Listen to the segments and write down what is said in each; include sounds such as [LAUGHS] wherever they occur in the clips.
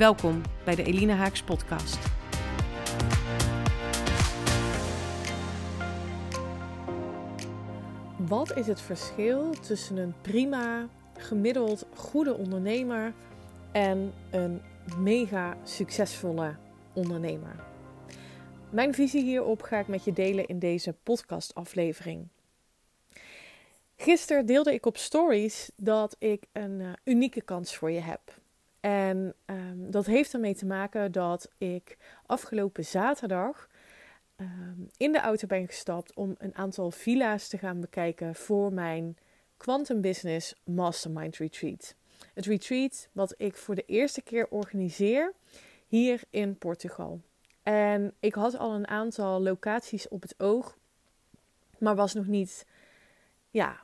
Welkom bij de Elina Haaks podcast. Wat is het verschil tussen een prima, gemiddeld goede ondernemer en een mega succesvolle ondernemer? Mijn visie hierop ga ik met je delen in deze podcastaflevering. Gisteren deelde ik op stories dat ik een uh, unieke kans voor je heb. En um, dat heeft ermee te maken dat ik afgelopen zaterdag um, in de auto ben gestapt om een aantal villa's te gaan bekijken voor mijn Quantum Business Mastermind Retreat. Het retreat wat ik voor de eerste keer organiseer hier in Portugal. En ik had al een aantal locaties op het oog, maar was nog niet ja,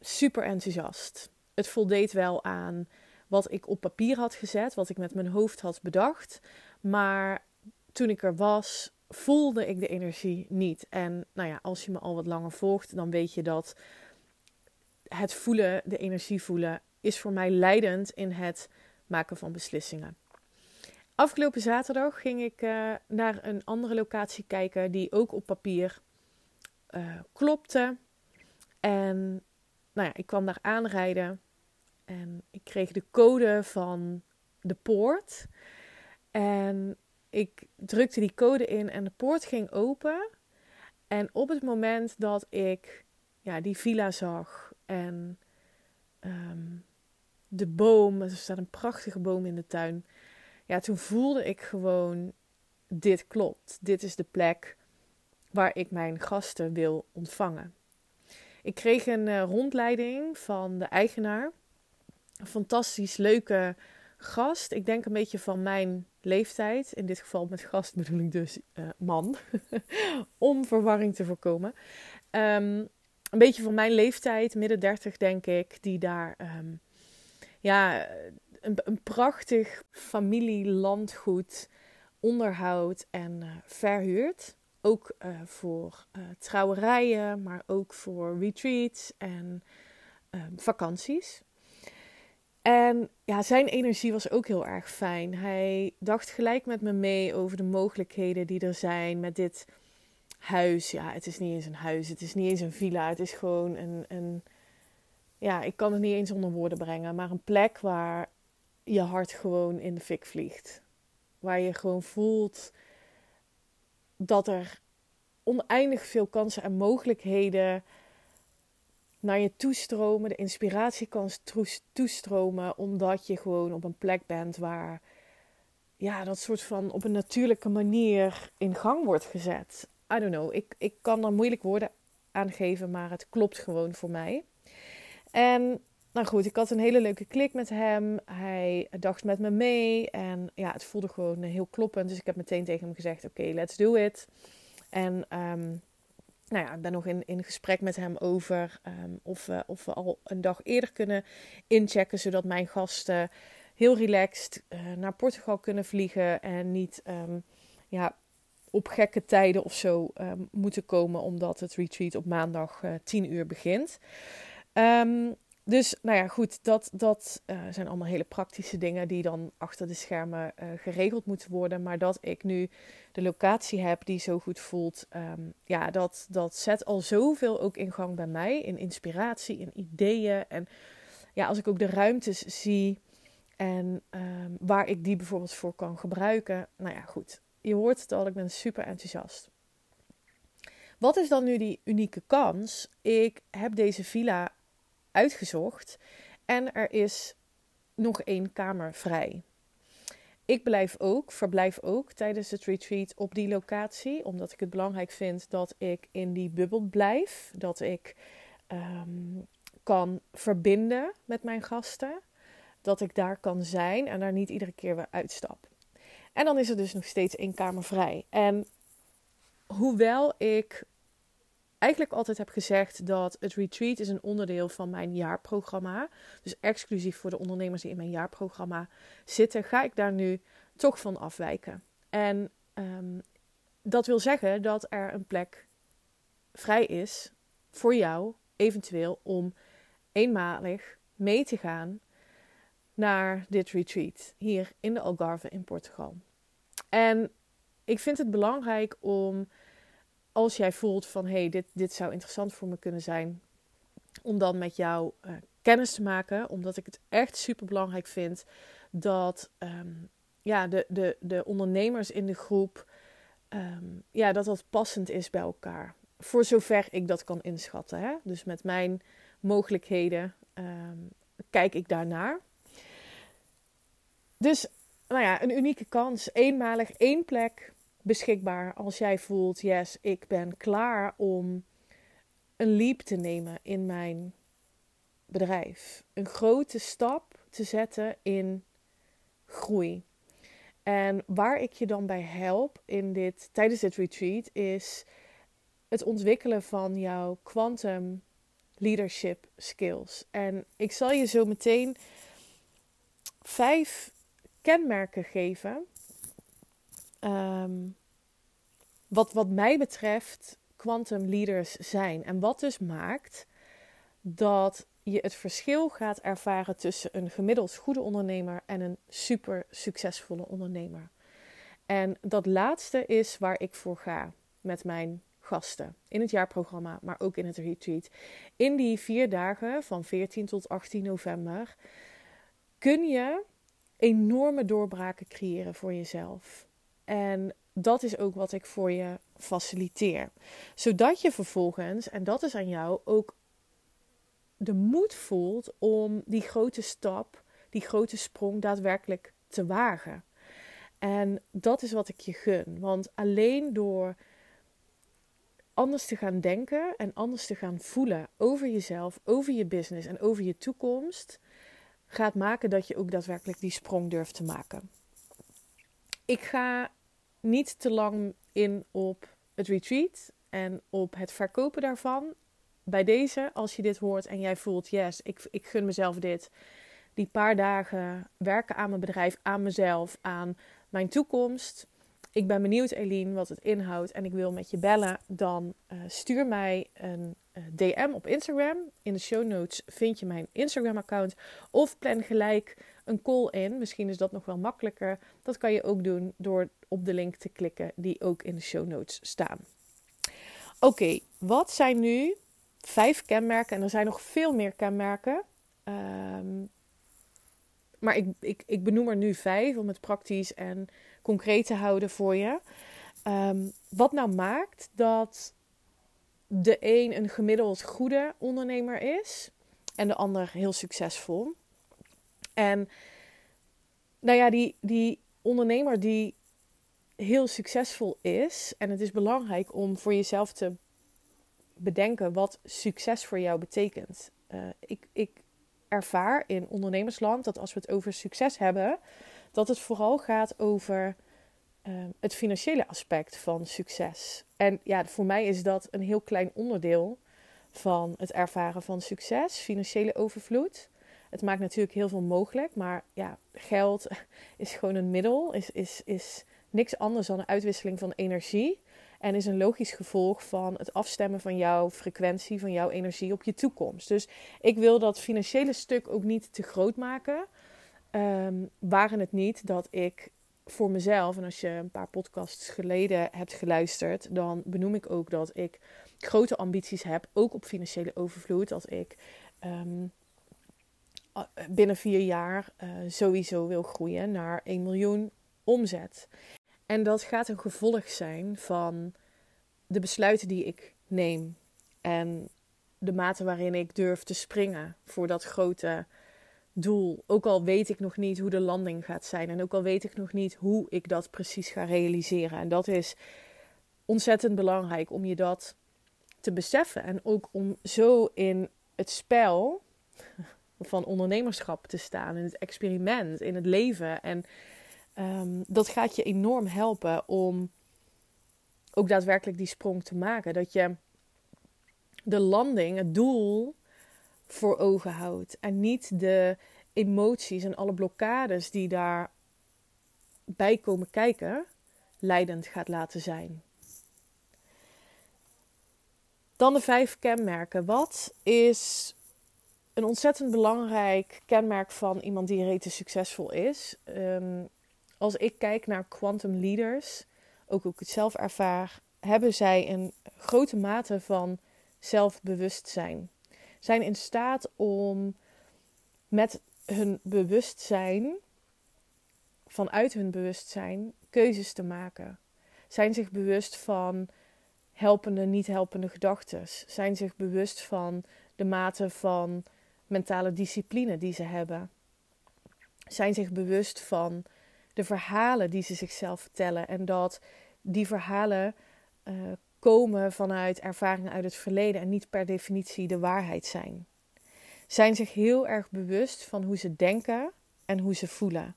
super enthousiast. Het voldeed wel aan wat ik op papier had gezet, wat ik met mijn hoofd had bedacht. Maar toen ik er was, voelde ik de energie niet. En nou ja, als je me al wat langer volgt, dan weet je dat het voelen, de energie voelen, is voor mij leidend in het maken van beslissingen. Afgelopen zaterdag ging ik uh, naar een andere locatie kijken die ook op papier uh, klopte. En nou ja, ik kwam daar aanrijden en ik kreeg de code van de poort. En ik drukte die code in en de poort ging open. En op het moment dat ik ja, die villa zag en um, de boom, er staat een prachtige boom in de tuin. Ja, toen voelde ik gewoon: dit klopt. Dit is de plek waar ik mijn gasten wil ontvangen. Ik kreeg een uh, rondleiding van de eigenaar fantastisch leuke gast. Ik denk een beetje van mijn leeftijd. In dit geval met gast bedoel ik dus uh, man. [LAUGHS] Om verwarring te voorkomen. Um, een beetje van mijn leeftijd, midden dertig denk ik. Die daar um, ja, een, een prachtig familielandgoed onderhoudt en uh, verhuurt. Ook uh, voor trouwerijen, maar ook voor retreats en ehm, vakanties. En ja, zijn energie was ook heel erg fijn. Hij dacht gelijk met me mee over de mogelijkheden die er zijn met dit huis. Ja, het is niet eens een huis, het is niet eens een villa, het is gewoon een, een ja, ik kan het niet eens onder woorden brengen, maar een plek waar je hart gewoon in de fik vliegt. Waar je gewoon voelt dat er oneindig veel kansen en mogelijkheden naar je toestromen, de inspiratie kan toestromen, omdat je gewoon op een plek bent waar ja, dat soort van op een natuurlijke manier in gang wordt gezet. I don't know, ik, ik kan er moeilijk woorden aan geven, maar het klopt gewoon voor mij. En nou goed, ik had een hele leuke klik met hem. Hij dacht met me mee en ja, het voelde gewoon heel kloppend. Dus ik heb meteen tegen hem gezegd, oké, let's do it. En um, nou ja, ik ben nog in, in gesprek met hem over ehm, of, we, of we al een dag eerder kunnen inchecken, zodat mijn gasten heel relaxed uh, naar Portugal kunnen vliegen en niet um, ja, op gekke tijden of zo um, moeten komen, omdat het retreat op maandag uh, eh, 10 uur begint. Dus nou ja, goed, dat, dat uh, zijn allemaal hele praktische dingen die dan achter de schermen uh, geregeld moeten worden. Maar dat ik nu de locatie heb die zo goed voelt, um, ja, dat, dat zet al zoveel ook in gang bij mij. In inspiratie, in ideeën. En ja, als ik ook de ruimtes zie en um, waar ik die bijvoorbeeld voor kan gebruiken. Nou ja, goed, je hoort het al, ik ben super enthousiast. Wat is dan nu die unieke kans? Ik heb deze villa uitgezocht en er is nog één kamer vrij. Ik blijf ook, verblijf ook tijdens het retreat op die locatie, omdat ik het belangrijk vind dat ik in die bubbel blijf, dat ik um, kan verbinden met mijn gasten, dat ik daar kan zijn en daar niet iedere keer weer uitstap. En dan is er dus nog steeds één kamer vrij. En hoewel ik eigenlijk altijd heb gezegd dat het retreat is een onderdeel van mijn jaarprogramma. Dus exclusief voor de ondernemers die in mijn jaarprogramma zitten, ga ik daar nu toch van afwijken. En um, dat wil zeggen dat er een plek vrij is voor jou, eventueel om eenmalig mee te gaan naar dit retreat hier in de Algarve in Portugal. En ik vind het belangrijk om, als jij voelt van hé, hey, dit, dit zou interessant voor me kunnen zijn, om dan met jou uh, kennis te maken, omdat ik het echt super belangrijk vind dat um, ja, de, de, de ondernemers in de groep, um, ja, dat dat passend is bij elkaar. Voor zover ik dat kan inschatten. Hè? Dus met mijn mogelijkheden um, kijk ik daarnaar. Dus, nou ja, een unieke kans. Eenmalig één plek beschikbaar als jij voelt, yes, ik ben klaar om een leap te nemen in mijn bedrijf. Een grote stap te zetten in groei. En waar ik je dan bij help in dit, tijdens dit retreat is het ontwikkelen van jouw quantum leadership skills. En ik zal je zo meteen vijf kenmerken geven. Um, wat, wat mij betreft quantum leaders zijn. En wat dus maakt dat je het verschil gaat ervaren tussen een gemiddeld goede ondernemer en een super succesvolle ondernemer. En dat laatste is waar ik voor ga met mijn gasten in het jaarprogramma, maar ook in het retreat. In die vier dagen van 14 tot 18 november kun je enorme doorbraken creëren voor jezelf. En dat is ook wat ik voor je faciliteer. Zodat je vervolgens, en dat is aan jou, ook de moed voelt om die grote stap, die grote sprong daadwerkelijk te wagen. En dat is wat ik je gun. Want alleen door anders te gaan denken en anders te gaan voelen over jezelf, over je business en over je toekomst, gaat maken dat je ook daadwerkelijk die sprong durft te maken. Ik ga niet te lang in op het retreat en op het verkopen daarvan. Bij deze, als je dit hoort en jij voelt, yes, ik, ik gun mezelf dit. Die paar dagen werken aan mijn bedrijf, aan mezelf, aan mijn toekomst ik ben benieuwd, Eline, wat het inhoudt en ik wil met je bellen, dan uh, stuur mij een eh, DM op Instagram. In de show notes vind je mijn Instagram-account. Of plan gelijk een call in. Misschien is dat nog wel makkelijker. Dat kan je ook doen door op de link te klikken die ook in de show notes staan. Oké, wat zijn nu vijf kenmerken? En er zijn nog veel meer kenmerken. Um, maar ik, ik, ik benoem er nu vijf om het praktisch en concreet te houden voor je. Um, wat nou maakt dat de een een gemiddeld goede ondernemer is en de ander heel succesvol. En nou ja, die, die ondernemer die heel succesvol is, en het is belangrijk om voor jezelf te bedenken wat succes voor jou betekent. Uh, ik, ik ervaar in ondernemersland dat als we het over succes hebben, dat het vooral gaat over ehm, het financiële aspect van succes. En ja, voor mij is dat een heel klein onderdeel van het ervaren van succes, financiële overvloed. Het maakt natuurlijk heel veel mogelijk, maar ja, geld [LAUGHS] is gewoon een middel, is, is, is niks anders dan een uitwisseling van energie. En is een logisch gevolg van het afstemmen van jouw frequentie, van jouw energie op je toekomst. Dus ik wil dat financiële stuk ook niet te groot maken. Um, waren het niet dat ik voor mezelf, en als je een paar podcasts geleden hebt geluisterd, dan benoem ik ook dat ik grote ambities heb, ook op financiële overvloed. Dat ik um, binnen vier jaar uh, sowieso wil groeien naar 1 miljoen omzet. En dat gaat een gevolg zijn van de besluiten die ik neem. En de mate waarin ik durf te springen voor dat grote doel. Ook al weet ik nog niet hoe de landing gaat zijn. En ook al weet ik nog niet hoe ik dat precies ga realiseren. En dat is ontzettend belangrijk om je dat te beseffen. En ook om zo in het spel van ondernemerschap te staan. In het experiment, in het leven. En Ehm, dat gaat je enorm helpen om ook daadwerkelijk die sprong te maken. Dat je de landing, het doel voor ogen houdt. En niet de emoties en alle blokkades die daarbij komen kijken, leidend gaat laten zijn. Dan de vijf kenmerken. Wat is een ontzettend belangrijk kenmerk van iemand die rete succesvol is? Um, als ik kijk naar quantum leaders, ook hoe ik het zelf ervaar, hebben zij een grote mate van zelfbewustzijn. Zijn in staat om met hun bewustzijn, vanuit hun bewustzijn, keuzes te maken. Zijn zich bewust van helpende, niet helpende gedachten. Zijn zich bewust van de mate van mentale discipline die ze hebben. Zijn zich bewust van de verhalen die ze zichzelf vertellen. En dat die verhalen uh, komen vanuit ervaringen uit het verleden en niet per definitie de waarheid zijn. Zijn zich heel erg bewust van hoe ze denken en hoe ze voelen.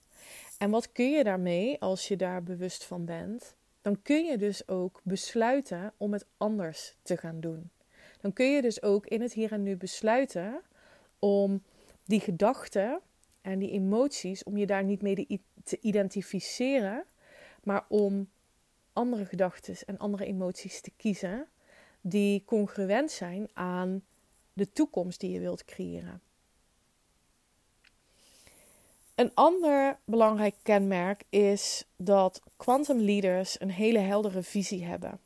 En wat kun je daarmee als je daar bewust van bent? Dan kun je dus ook besluiten om het anders te gaan doen. Dan kun je dus ook in het hier en nu besluiten om die gedachten en die emoties, om je daar niet mee te identificeren, maar om andere gedachten en andere emoties te kiezen die congruent zijn aan de toekomst die je wilt creëren. Een ander belangrijk kenmerk is dat quantum leaders een hele heldere visie hebben.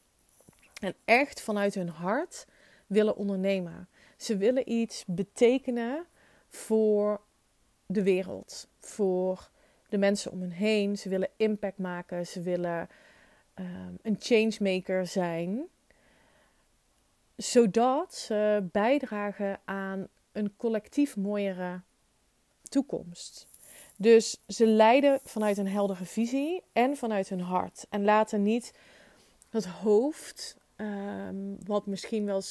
En echt vanuit hun hart willen ondernemen. Ze willen iets betekenen voor de wereld, voor de mensen om hen heen. Ze willen impact maken, ze willen um, een changemaker zijn, zodat ze bijdragen aan een collectief mooiere toekomst. Dus ze leiden vanuit een heldere visie en vanuit hun hart. En laten niet het hoofd, ehm, wat misschien wel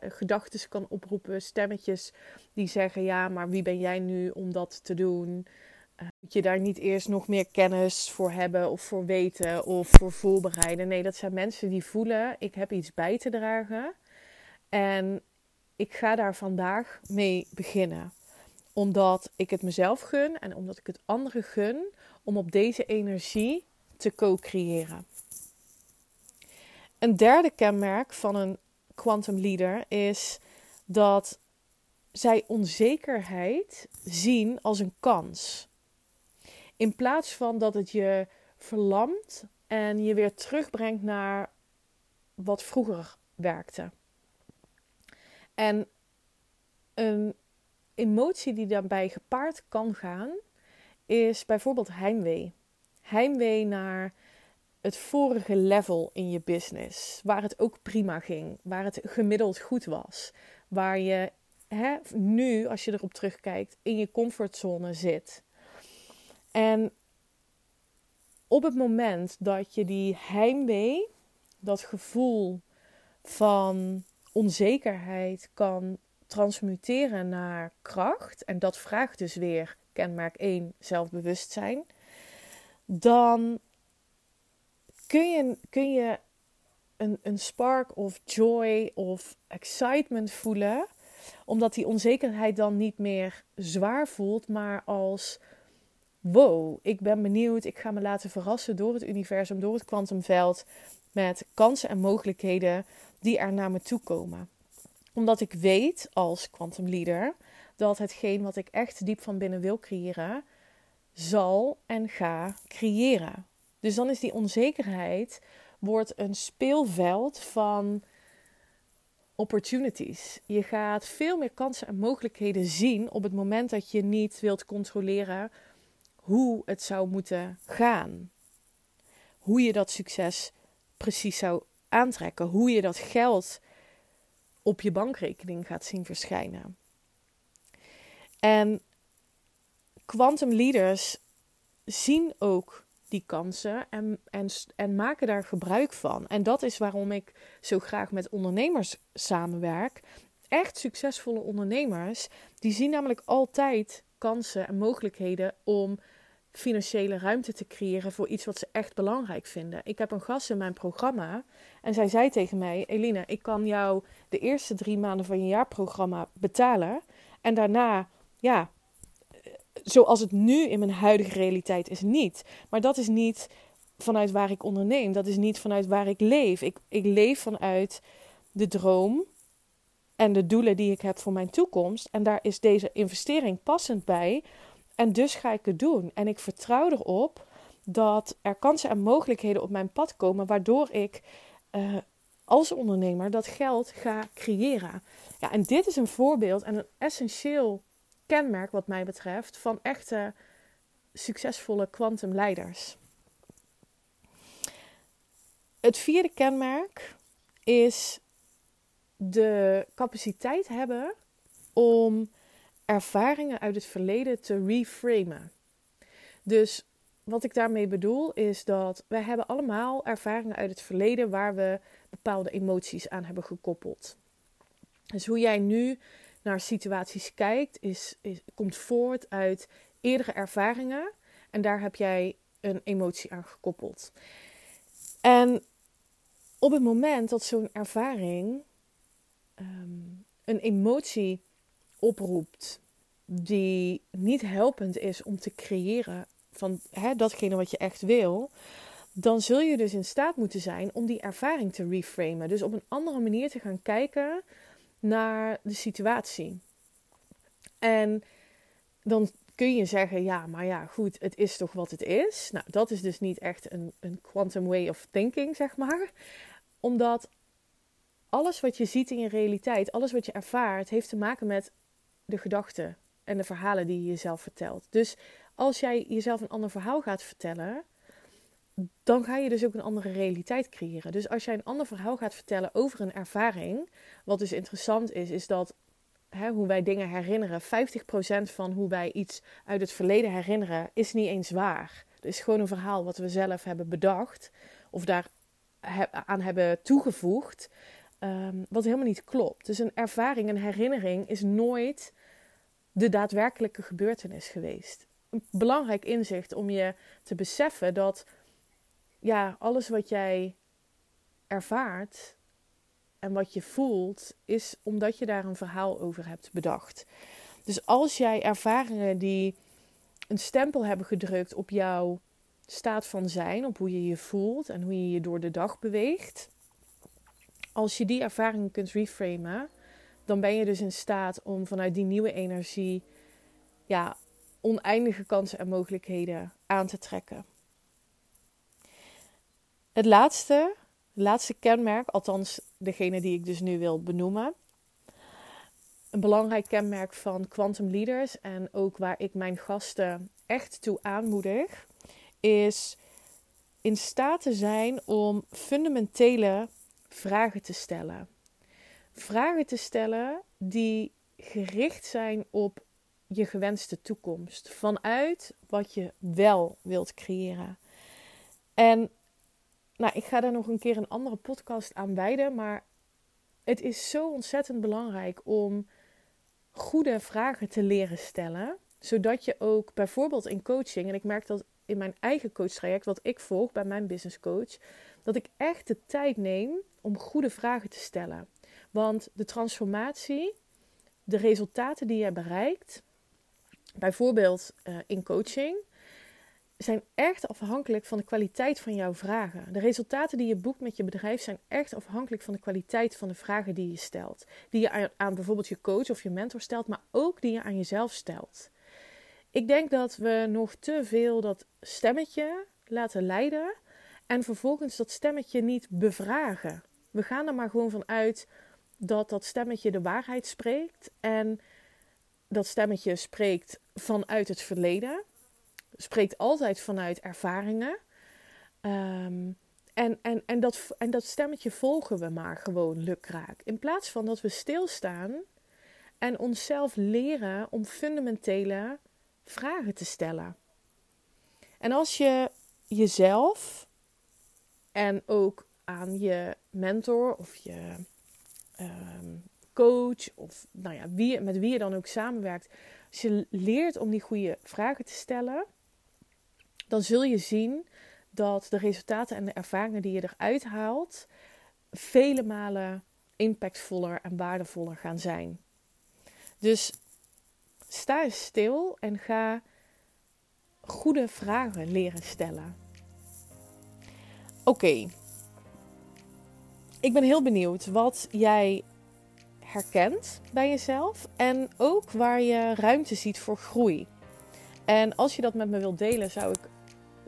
gedachten kan oproepen, stemmetjes die zeggen: Ja, maar wie ben jij nu om dat te doen? Uh, moet je daar niet eerst nog meer kennis voor hebben of voor weten of voor voorbereiden? Nee, dat zijn mensen die voelen: ik heb iets bij te dragen en ik ga daar vandaag mee beginnen. Omdat ik het mezelf gun en omdat ik het anderen gun om op deze energie te co-creëren. Een derde kenmerk van een quantum leader is dat zij onzekerheid zien als een kans. In plaats van dat het je verlamt en je weer terugbrengt naar wat vroeger werkte. En een emotie die daarbij gepaard kan gaan, is bijvoorbeeld heimwee. Heimwee naar het vorige level in je business, waar het ook prima ging, waar het gemiddeld goed was, waar je hè, nu, als je erop terugkijkt, in je comfortzone zit. En op het moment dat je die heimwee, dat gevoel van onzekerheid kan transmuteren naar kracht, en dat vraagt dus weer kenmerk 1 zelfbewustzijn, dan kun je, kun je een, een spark of joy of excitement voelen, omdat die onzekerheid dan niet meer zwaar voelt, maar als wow, ik ben benieuwd, ik ga me laten verrassen door het universum, door het kwantumveld, met kansen en mogelijkheden die er naar me toe komen. Omdat ik weet als quantum leader dat hetgeen wat ik echt diep van binnen wil creëren, zal en ga creëren. Dus dan is die onzekerheid wordt een speelveld van opportunities. Je gaat veel meer kansen en mogelijkheden zien op het moment dat je niet wilt controleren hoe het zou moeten gaan. Hoe je dat succes precies zou aantrekken. Hoe je dat geld op je bankrekening gaat zien verschijnen. En quantum leaders zien ook die kansen en, en, en maken daar gebruik van. En dat is waarom ik zo graag met ondernemers samenwerk. Echt succesvolle ondernemers, die zien namelijk altijd kansen en mogelijkheden om financiële ruimte te creëren voor iets wat ze echt belangrijk vinden. Ik heb een gast in mijn programma en zij zei tegen mij: Eline, ik kan jou de eerste drie maanden van je jaarprogramma betalen. En daarna, ja, zoals het nu in mijn huidige realiteit is, niet. Maar dat is niet vanuit waar ik onderneem. Dat is niet vanuit waar ik leef. Ik, ik leef vanuit de droom en de doelen die ik heb voor mijn toekomst. En daar is deze investering passend bij. En dus ga ik het doen. En ik vertrouw erop dat er kansen en mogelijkheden op mijn pad komen, waardoor ik uh, als ondernemer dat geld ga creëren. Ja, en dit is een voorbeeld en een essentieel kenmerk, wat mij betreft, van echte succesvolle kwantumleiders. Het vierde kenmerk is de capaciteit hebben om ervaringen uit het verleden te reframen. Dus wat ik daarmee bedoel is dat wij hebben allemaal ervaringen uit het verleden waar we bepaalde emoties aan hebben gekoppeld. Dus hoe jij nu naar situaties kijkt, is, komt voort uit eerdere ervaringen. En daar heb jij een emotie aan gekoppeld. En op het moment dat zo'n ervaring ehm, een emotie oproept die niet helpend is om te creëren van hè, datgene wat je echt wil, dan zul je dus in staat moeten zijn om die ervaring te reframen. Dus op een andere manier te gaan kijken naar de situatie. En dan kun je zeggen, ja, maar ja, goed, het is toch wat het is. Nou, dat is dus niet echt een, een quantum way of thinking, zeg maar. Omdat alles wat je ziet in je realiteit, alles wat je ervaart, heeft te maken met de gedachten en de verhalen die je jezelf vertelt. Dus als jij jezelf een ander verhaal gaat vertellen, dan ga je dus ook een andere realiteit creëren. Dus als jij een ander verhaal gaat vertellen over een ervaring, wat dus interessant is, is dat hè, hoe wij dingen herinneren, 50% van hoe wij iets uit het verleden herinneren, is niet eens waar. Het is gewoon een verhaal wat we zelf hebben bedacht of daar aan hebben toegevoegd, ehm, wat helemaal niet klopt. Dus een ervaring, een herinnering is nooit de daadwerkelijke gebeurtenis geweest. Belangrijk inzicht om je te beseffen dat ja, alles wat jij ervaart en wat je voelt, is omdat je daar een verhaal over hebt bedacht. Dus als jij ervaringen die een stempel hebben gedrukt op jouw staat van zijn, op hoe je je voelt en hoe je je door de dag beweegt, als je die ervaringen kunt reframen, dan ben je dus in staat om vanuit die nieuwe energie ja, oneindige kansen en mogelijkheden aan te trekken. Het laatste, laatste kenmerk, althans degene die ik dus nu wil benoemen. Een belangrijk kenmerk van Quantum Leaders en ook waar ik mijn gasten echt toe aanmoedig, is in staat te zijn om fundamentele vragen te stellen. Vragen te stellen die gericht zijn op je gewenste toekomst. Vanuit wat je wel wilt creëren. En nou, ik ga daar nog een keer een andere podcast aan wijden. Maar het is zo ontzettend belangrijk om goede vragen te leren stellen. Zodat je ook bijvoorbeeld in coaching, en ik merk dat in mijn eigen coachtraject, wat ik volg bij mijn business coach, dat ik echt de tijd neem om goede vragen te stellen. Want de transformatie, de resultaten die je bereikt, bijvoorbeeld uh, in coaching, zijn echt afhankelijk van de kwaliteit van jouw vragen. De resultaten die je boekt met je bedrijf zijn echt afhankelijk van de kwaliteit van de vragen die je stelt. Die je aan, bijvoorbeeld je coach of je mentor stelt, maar ook die je aan jezelf stelt. Ik denk dat we nog te veel dat stemmetje laten leiden en vervolgens dat stemmetje niet bevragen. We gaan er maar gewoon van uit dat dat stemmetje de waarheid spreekt en dat stemmetje spreekt vanuit het verleden spreekt altijd vanuit ervaringen. Um, en, en, en, dat, en dat stemmetje volgen we maar gewoon lukraak. In plaats van dat we stilstaan en onszelf leren om fundamentele vragen te stellen. En als je jezelf en ook aan je mentor of je um, coach of nou ja, wie, met wie je dan ook samenwerkt, als je leert om die goede vragen te stellen, dan zul je zien dat de resultaten en de ervaringen die je eruit haalt vele malen impactvoller en waardevoller gaan zijn. Dus sta eens stil en ga goede vragen leren stellen. Oké, ik ben heel benieuwd wat jij herkent bij jezelf en ook waar je ruimte ziet voor groei. En als je dat met me wilt delen, zou ik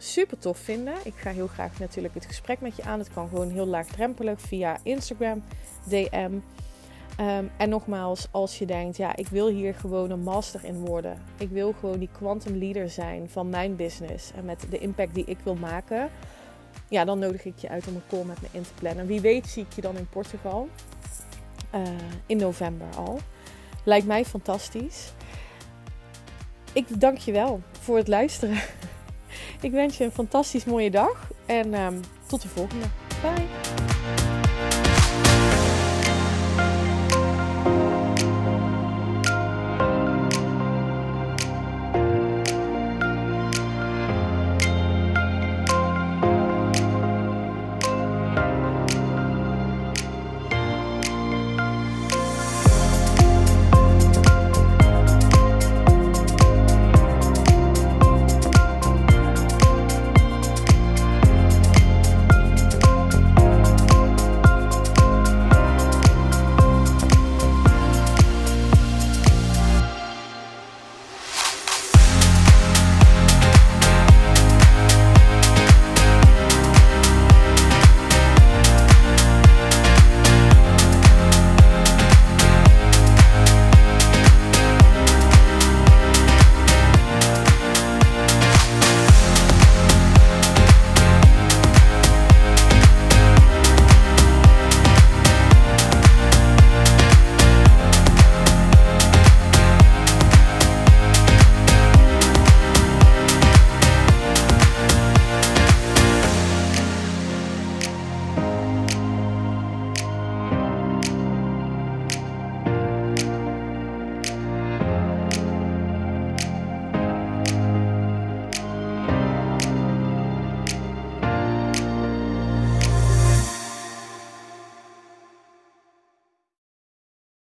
super tof vinden. Ik ga heel graag natuurlijk het gesprek met je aan. Het kan gewoon heel laagdrempelig via Instagram, DM. Ehm, en nogmaals, als je denkt, ja, ik wil hier gewoon een master in worden. Ik wil gewoon die quantum leader zijn van mijn business en met de impact die ik wil maken. Ja, dan nodig ik je uit om een call met me in te plannen. Wie weet zie ik je dan in Portugal. Uh, in november al. Lijkt mij fantastisch. Ik dank je wel voor het luisteren. [LAUGHS] Ik wens je een fantastisch mooie dag en um, tot de volgende. Bye!